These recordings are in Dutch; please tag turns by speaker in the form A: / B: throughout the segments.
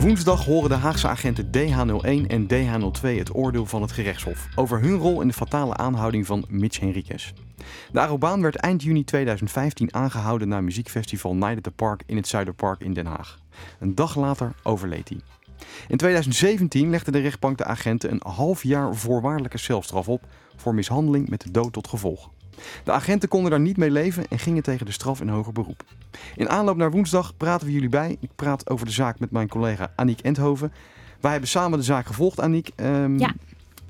A: Woensdag horen de Haagse agenten DH01 en DH02 het oordeel van het gerechtshof over hun rol in de fatale aanhouding van Mitch Henriquez. De Arobaan werd eind juni 2015 aangehouden na muziekfestival Night at the Park in het Zuiderpark in Den Haag. Een dag later overleed hij. In 2017 legde de rechtbank de agenten een half jaar voorwaardelijke celstraf op voor mishandeling met de dood tot gevolg. De agenten konden daar niet mee leven en gingen tegen de straf in hoger beroep. In aanloop naar woensdag praten we jullie bij. Ik praat over de zaak met mijn collega Aniek Endhoven. Wij hebben samen de zaak gevolgd, Aniek. Um,
B: ja.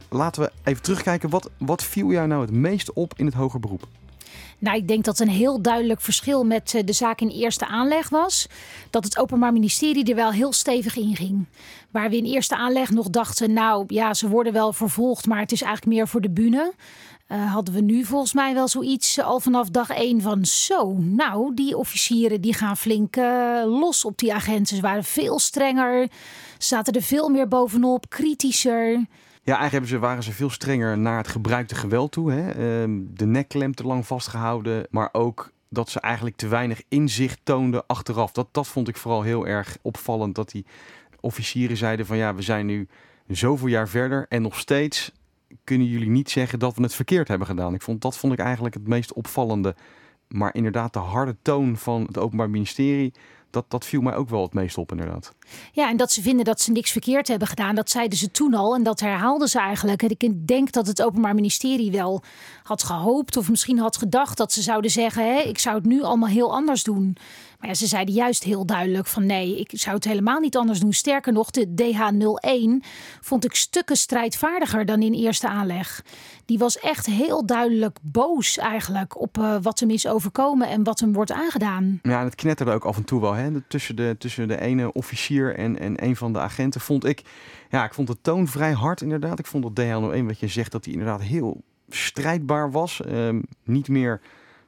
A: Laten we even terugkijken. Wat, wat viel jou nou het meest op in het hoger beroep?
B: Nou, ik denk dat een heel duidelijk verschil met eh, de zaak in eerste aanleg was. Dat het Openbaar Ministerie er wel heel stevig in ging. Waar we in eerste aanleg nog dachten, nou ja, ze worden wel vervolgd, maar het is eigenlijk meer voor de bühne. Uh, hadden we nu volgens mij wel zoiets uh, al vanaf dag één van zo. Nou, die officieren die gaan flink uh, los op die agenten. Ze waren veel strenger, zaten er veel meer bovenop, kritischer.
A: Ja, eigenlijk waren ze veel strenger naar het gebruikte geweld toe. Hè? Ehm, de nekklem te lang vastgehouden, maar ook dat ze eigenlijk te weinig inzicht toonden achteraf. Dat, dat vond ik vooral heel erg opvallend. Dat die officieren zeiden van ja, we zijn nu zoveel jaar verder en nog steeds kunnen jullie niet zeggen dat we het verkeerd hebben gedaan. Ik vond, dat vond ik eigenlijk het meest opvallende. Maar inderdaad, de harde toon van het Openbaar Ministerie, dat, dat viel mij ook wel het meest op, inderdaad.
B: Ja, en dat ze vinden dat ze niks verkeerd hebben gedaan, dat zeiden ze toen al en dat herhaalden ze eigenlijk. En ik denk dat het Openbaar Ministerie wel had gehoopt of misschien had gedacht dat ze zouden zeggen: hè, ik zou het nu allemaal heel anders doen. Maar ja, ze zeiden juist heel duidelijk van nee, ik zou het helemaal niet anders doen. Sterker nog, de DH01 vond ik stukken strijdvaardiger dan in eerste aanleg. Die was echt heel duidelijk boos eigenlijk op uh, wat hem is overkomen en wat hem wordt aangedaan.
A: Ja, het knetterde ook af en toe wel. Hè? Tussen, de, tussen de ene officier en, en een van de agenten vond ik... Ja, ik vond de toon vrij hard inderdaad. Ik vond dat DH01, wat je zegt, dat hij inderdaad heel strijdbaar was. Um, niet meer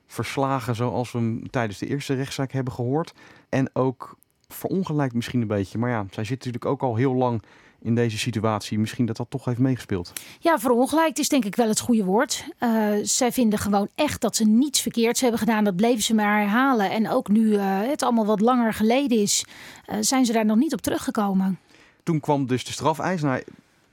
A: verslagen zoals we hem tijdens de eerste rechtszaak hebben gehoord. En ook verongelijkt misschien een beetje. Maar ja, zij zit natuurlijk ook al heel lang in deze situatie. Misschien dat dat toch heeft meegespeeld.
B: Ja, verongelijkt is denk ik wel het goede woord. Uh, zij vinden gewoon echt dat ze niets verkeerds hebben gedaan. Dat bleven ze maar herhalen. En ook nu uh, het allemaal wat langer geleden is, uh, zijn ze daar nog niet op teruggekomen.
A: Toen kwam dus de strafeis. Nou,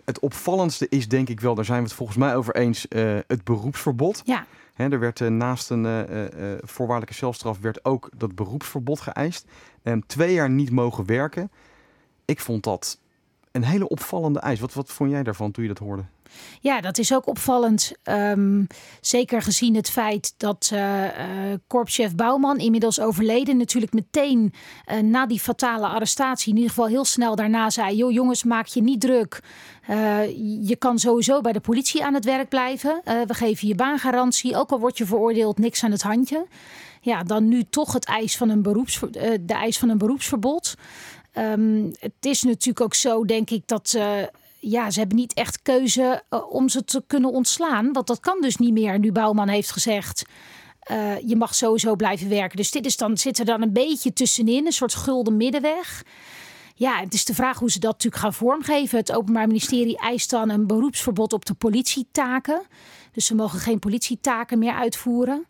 A: het opvallendste is denk ik wel, daar zijn we het volgens mij over eens, het beroepsverbod.
B: Ja.
A: He, er werd uh, naast een uh, uh, voorwaardelijke celstraf werd ook dat beroepsverbod geëist. Um, twee jaar niet mogen werken. Ik vond dat een hele opvallende eis. Wat, wat vond jij daarvan toen je dat hoorde?
B: Ja, dat is ook opvallend. Um, zeker gezien het feit dat uh, korpschef Bouwman, inmiddels overleden, natuurlijk meteen uh, na die fatale arrestatie, in ieder geval heel snel daarna zei: Joh, jongens, maak je niet druk. je kan sowieso bij de politie aan het werk blijven. we geven je baangarantie, ook al word je veroordeeld, niks aan het handje. Ja, dan nu toch het eis van een beroeps, de eis van een beroepsverbod. Um, het is natuurlijk ook zo, denk ik, dat ja, ze hebben niet echt keuze uh, om ze te kunnen ontslaan. Want dat kan dus niet meer, nu Bouwman heeft gezegd. Uh, je mag sowieso blijven werken. Dus dit is dan, zit er dan een beetje tussenin, een soort gulden middenweg. Ja, het is de vraag hoe ze dat natuurlijk gaan vormgeven. Het Openbaar Ministerie eist dan een beroepsverbod op de politietaken. Dus ze mogen geen politietaken meer uitvoeren.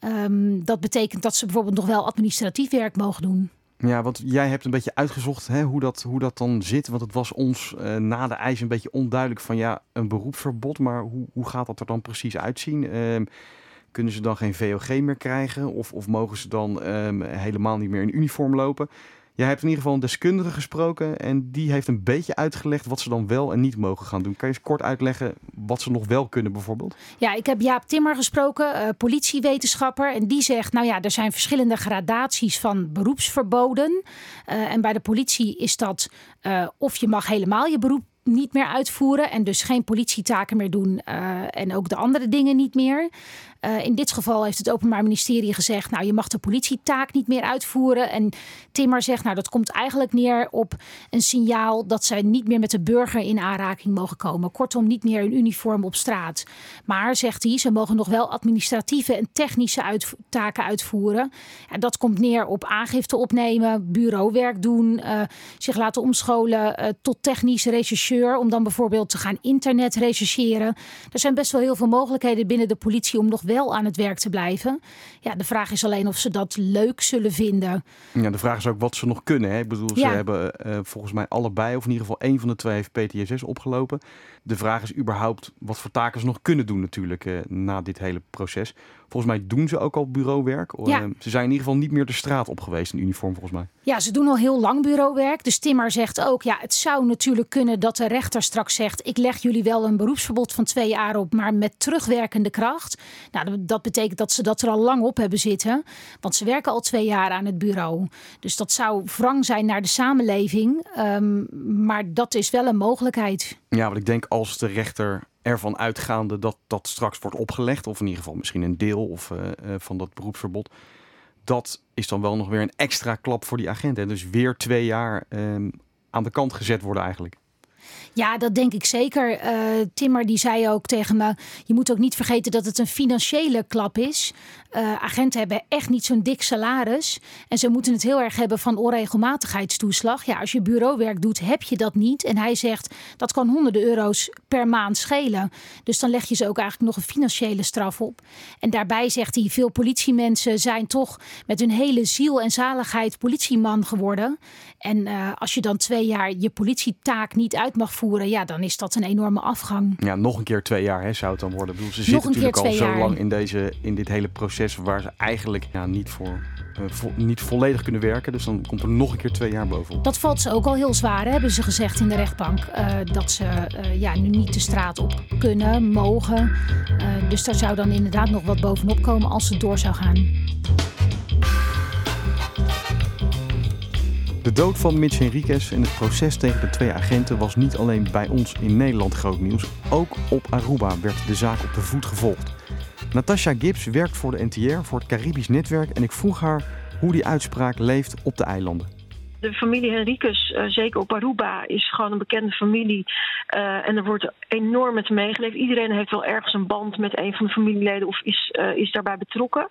B: Um, dat betekent dat ze bijvoorbeeld nog wel administratief werk mogen doen.
A: Ja, want jij hebt een beetje uitgezocht hè, hoe, dat, hoe dat dan zit. Want het was ons uh, na de eis een beetje onduidelijk van ja, een beroepsverbod. Maar hoe, hoe gaat dat er dan precies uitzien? Uh, kunnen ze dan geen VOG meer krijgen? Of, of mogen ze dan um, helemaal niet meer in uniform lopen? Jij hebt in ieder geval een deskundige gesproken en die heeft een beetje uitgelegd wat ze dan wel en niet mogen gaan doen. Kan je eens kort uitleggen wat ze nog wel kunnen bijvoorbeeld?
B: Ja, ik heb Jaap Timmer gesproken, uh, politiewetenschapper. En die zegt, nou ja, er zijn verschillende gradaties van beroepsverboden. Uh, en bij de politie is dat uh, of je mag helemaal je beroep niet meer uitvoeren en dus geen politietaken meer doen en ook de andere dingen niet meer. Uh, in dit geval heeft het Openbaar Ministerie gezegd: Nou, je mag de politietaak niet meer uitvoeren. En Timmer zegt: Nou, dat komt eigenlijk neer op een signaal dat zij niet meer met de burger in aanraking mogen komen. Kortom, niet meer in uniform op straat. Maar zegt hij: ze mogen nog wel administratieve en technische uit taken uitvoeren. En dat komt neer op aangifte opnemen, bureauwerk doen, uh, zich laten omscholen uh, tot technisch rechercheur. Om dan bijvoorbeeld te gaan internet rechercheren. Er zijn best wel heel veel mogelijkheden binnen de politie om nog wel aan het werk te blijven. Ja, de vraag is alleen of ze dat leuk zullen vinden.
A: Ja, de vraag is ook wat ze nog kunnen. Hè? Ik bedoel, ze hebben uh, volgens mij allebei, of in ieder geval één van de twee heeft PTSS opgelopen. De vraag is überhaupt wat voor taken ze nog kunnen doen natuurlijk uh, na dit hele proces. Volgens mij doen ze ook al bureauwerk. Ja. Uh, ze zijn in ieder geval niet meer de straat op geweest in uniform volgens mij.
B: Ja, ze doen al heel lang bureauwerk. Dus Timmer zegt ook, ja, het zou natuurlijk kunnen dat de rechter straks zegt... ik leg jullie wel een beroepsverbod van twee jaar op, maar met terugwerkende kracht. Nou, dat betekent dat ze dat er al lang op hebben zitten. Want ze werken al twee jaar aan het bureau. Dus dat zou wrang zijn naar de samenleving. Um, maar dat is wel een mogelijkheid.
A: Ja, want ik denk als de rechter ervan uitgaande dat dat straks wordt opgelegd, of in ieder geval misschien een deel of, uh, van dat beroepsverbod, dat is dan wel nog weer een extra klap voor die agenten. Dus weer twee jaar um, aan de kant gezet worden eigenlijk.
B: Ja, dat denk ik zeker. Uh, Timmer die zei ook tegen me: je moet ook niet vergeten dat het een financiële klap is. Uh, agenten hebben echt niet zo'n dik salaris. En ze moeten het heel erg hebben van onregelmatigheidstoeslag. Ja, als je bureauwerk doet, heb je dat niet. En hij zegt dat kan honderden euro's per maand schelen. Dus dan leg je ze ook eigenlijk nog een financiële straf op. En daarbij zegt hij: veel politiemensen zijn toch met hun hele ziel en zaligheid politieman geworden. En uh, als je dan twee jaar je politietaak niet uit mag voeren, ja, dan is dat een enorme afgang.
A: Ja, nog een keer twee jaar hè, zou het dan worden. Ik bedoel, ze zitten natuurlijk al zo lang in, deze, in dit hele proces waar ze eigenlijk ja, niet, voor, uh, niet volledig kunnen werken. Dus dan komt er nog een keer twee jaar bovenop.
B: Dat valt ze ook al heel zwaar, hebben ze gezegd in de rechtbank. Uh, dat ze uh, ja, nu niet de straat op kunnen, mogen. dus daar zou dan inderdaad nog wat bovenop komen als het door zou gaan.
A: De dood van Mitch Henriquez en het proces tegen de twee agenten was niet alleen bij ons in Nederland groot nieuws. Ook op Aruba werd de zaak op de voet gevolgd. Natasha Gibbs werkt voor de NTR, voor het Caribisch netwerk en ik vroeg haar hoe die uitspraak leeft op de eilanden.
C: De familie Henriques, uh, zeker op Aruba, is gewoon een bekende familie. Uh, en er wordt enorm met meegeleefd. Iedereen heeft wel ergens een band met een van de familieleden of is, uh, is daarbij betrokken.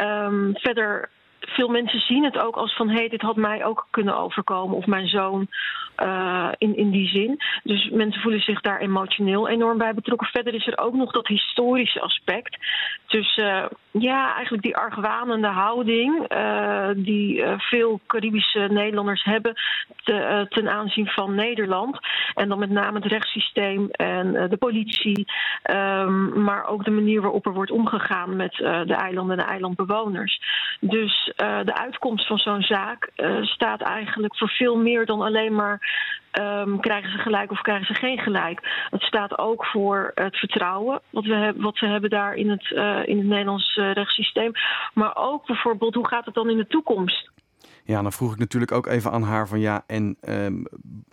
C: Um, verder veel mensen zien het ook als van hé, hey, dit had mij ook kunnen overkomen of mijn zoon uh, in, in die zin. Dus mensen voelen zich daar emotioneel enorm bij betrokken. Verder is er ook nog dat historische aspect. Dus uh, ja, eigenlijk die argwanende houding uh, die veel Caribische Nederlanders hebben te, ten aanzien van Nederland. En dan met name het rechtssysteem en de politie. Um, maar ook de manier waarop er wordt omgegaan met de eilanden en de eilandbewoners. Dus de uitkomst van zo'n zaak staat eigenlijk voor veel meer dan alleen maar Um, krijgen ze gelijk of krijgen ze geen gelijk? Het staat ook voor het vertrouwen wat, we hebben, wat ze hebben daar in het, uh, in het Nederlands rechtssysteem. Maar ook bijvoorbeeld, hoe gaat het dan in de toekomst?
A: Ja, dan vroeg ik natuurlijk ook even aan haar van ja, en um,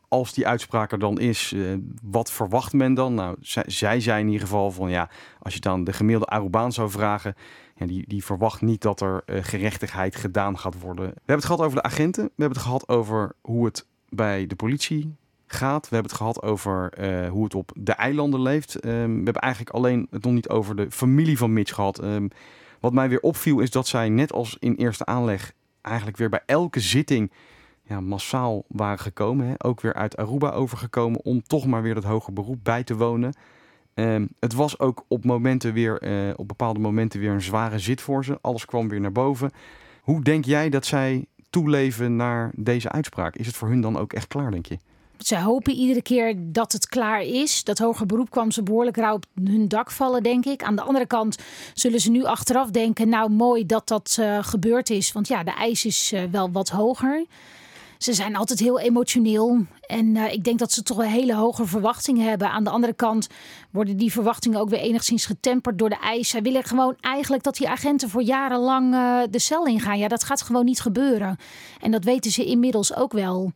A: als die uitspraak er dan is, uh, wat verwacht men dan? Nou, zij, zei in ieder geval van ja, als je dan de gemiddelde Arubaan zou vragen, ja, die, die verwacht niet dat er gerechtigheid gedaan gaat worden. We hebben het gehad over de agenten, we hebben het gehad over hoe het bij de politie gaat. We hebben het gehad over uh, hoe het op de eilanden leeft. Um, we hebben eigenlijk alleen het nog niet over de familie van Mitch gehad. Um, wat mij weer opviel is dat zij net als in eerste aanleg eigenlijk weer bij elke zitting ja, massaal waren gekomen. Hè? Ook weer uit Aruba overgekomen om toch maar weer dat hoger beroep bij te wonen. Um, het was ook op momenten weer, uh, op bepaalde momenten weer een zware zit voor ze. Alles kwam weer naar boven. Hoe denk jij dat zij toeleven naar deze uitspraak? Is het voor hun dan ook echt klaar, denk je?
B: Ze hopen iedere keer dat het klaar is. Dat hoger beroep kwam ze behoorlijk rauw op hun dak vallen, denk ik. Aan de andere kant zullen ze nu achteraf denken: nou, mooi dat dat uh, gebeurd is. Want ja, de eis is uh, wel wat hoger. Ze zijn altijd heel emotioneel. En uh, ik denk dat ze toch een hele hoge verwachtingen hebben. Aan de andere kant worden die verwachtingen ook weer enigszins getemperd door de eis. Zij willen gewoon eigenlijk dat die agenten voor jarenlang de cel ingaan. Ja, dat gaat gewoon niet gebeuren. En dat weten ze inmiddels ook wel.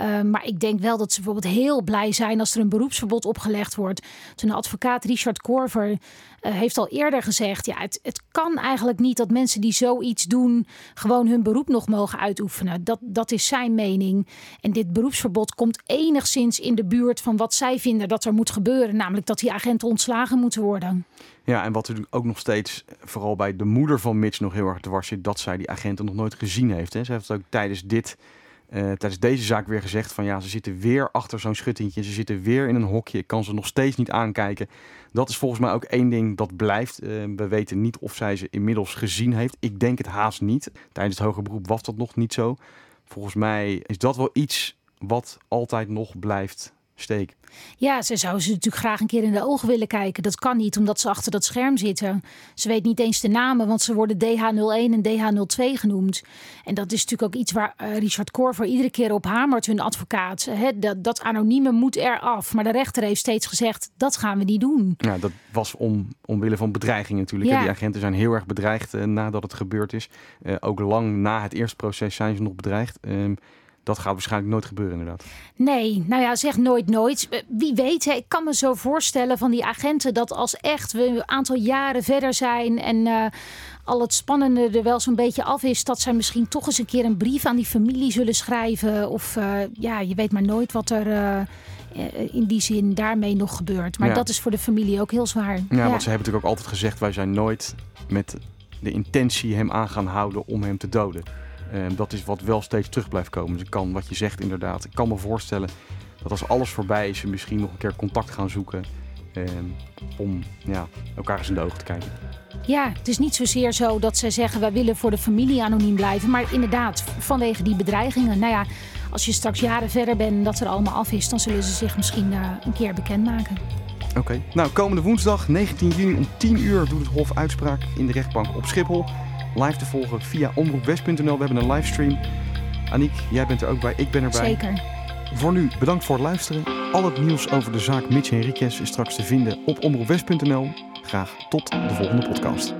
B: Uh, maar ik denk wel dat ze bijvoorbeeld heel blij zijn als er een beroepsverbod opgelegd wordt. Toen advocaat Richard Korver uh, heeft al eerder gezegd: ja, het, het kan eigenlijk niet dat mensen die zoiets doen gewoon hun beroep nog mogen uitoefenen. Dat, dat is zijn mening. En dit beroepsverbod komt enigszins in de buurt van wat zij vinden dat er moet gebeuren, namelijk dat die agenten ontslagen moeten worden.
A: Ja, en wat er ook nog steeds, vooral bij de moeder van Mitch, nog heel erg dwars zit, dat zij die agenten nog nooit gezien heeft. Hè. Ze heeft ook tijdens dit tijdens deze zaak weer gezegd van ja, ze zitten weer achter zo'n schuttingje. Ze zitten weer in een hokje. Ik kan ze nog steeds niet aankijken. Dat is volgens mij ook één ding dat blijft. we weten niet of zij ze inmiddels gezien heeft. Ik denk het haast niet. Tijdens het hoger beroep was dat nog niet zo. Volgens mij is dat wel iets wat altijd nog blijft steek.
B: Ja, ze zou ze natuurlijk graag een keer in de ogen willen kijken. Dat kan niet, omdat ze achter dat scherm zitten. Ze weet niet eens de namen, want ze worden DH01 en DH02 genoemd. En dat is natuurlijk ook iets waar uh, Richard Corver iedere keer op hamert, hun advocaat. Dat, dat anonieme moet eraf. Maar de rechter heeft steeds gezegd, dat gaan we niet doen.
A: Ja, dat was om, omwille van bedreiging natuurlijk. Ja. Die agenten zijn heel erg bedreigd uh, nadat het gebeurd is. Uh, ook lang na het eerste proces zijn ze nog bedreigd. Ehm, dat gaat waarschijnlijk nooit gebeuren, inderdaad.
B: Nee, nou ja, zeg nooit nooit. Eh, wie weet, hè, ik kan me zo voorstellen van die agenten dat als echt we een aantal jaren verder zijn en uh, al het spannende er wel zo'n beetje af is, dat zij misschien toch eens een keer een brief aan die familie zullen schrijven. Of uh, ja, je weet maar nooit wat er. Uh, in die zin daarmee nog gebeurt. Maar dat is voor de familie ook heel zwaar. Ja,
A: ja, want ze hebben natuurlijk ook altijd gezegd: wij zijn nooit met de intentie hem aan gaan houden om hem te doden. Ehm, dat is wat wel steeds terug blijft komen. Dus ik kan, wat je zegt inderdaad, ik kan me voorstellen dat als alles voorbij is, ze misschien nog een keer contact gaan zoeken ehm, om ja, elkaar eens in de ogen te kijken.
B: Ja, het is niet zozeer zo dat ze zeggen wij willen voor de familie anoniem blijven. Maar inderdaad, vanwege die bedreigingen. Nou ja, als je straks jaren verder bent en dat er allemaal af is, dan zullen ze zich misschien uh, een keer bekendmaken.
A: Oké, nou komende woensdag 19 juni om 10 uur doet het Hof uitspraak in de rechtbank op Schiphol live te volgen via omroepwest.nl. We hebben een livestream. Aniek, jij bent er ook bij. Ik ben erbij.
B: Zeker.
A: Voor nu, bedankt voor het luisteren. Al het nieuws over de zaak Mitch Henriquez is straks te vinden op omroepwest.nl. Graag tot de volgende podcast.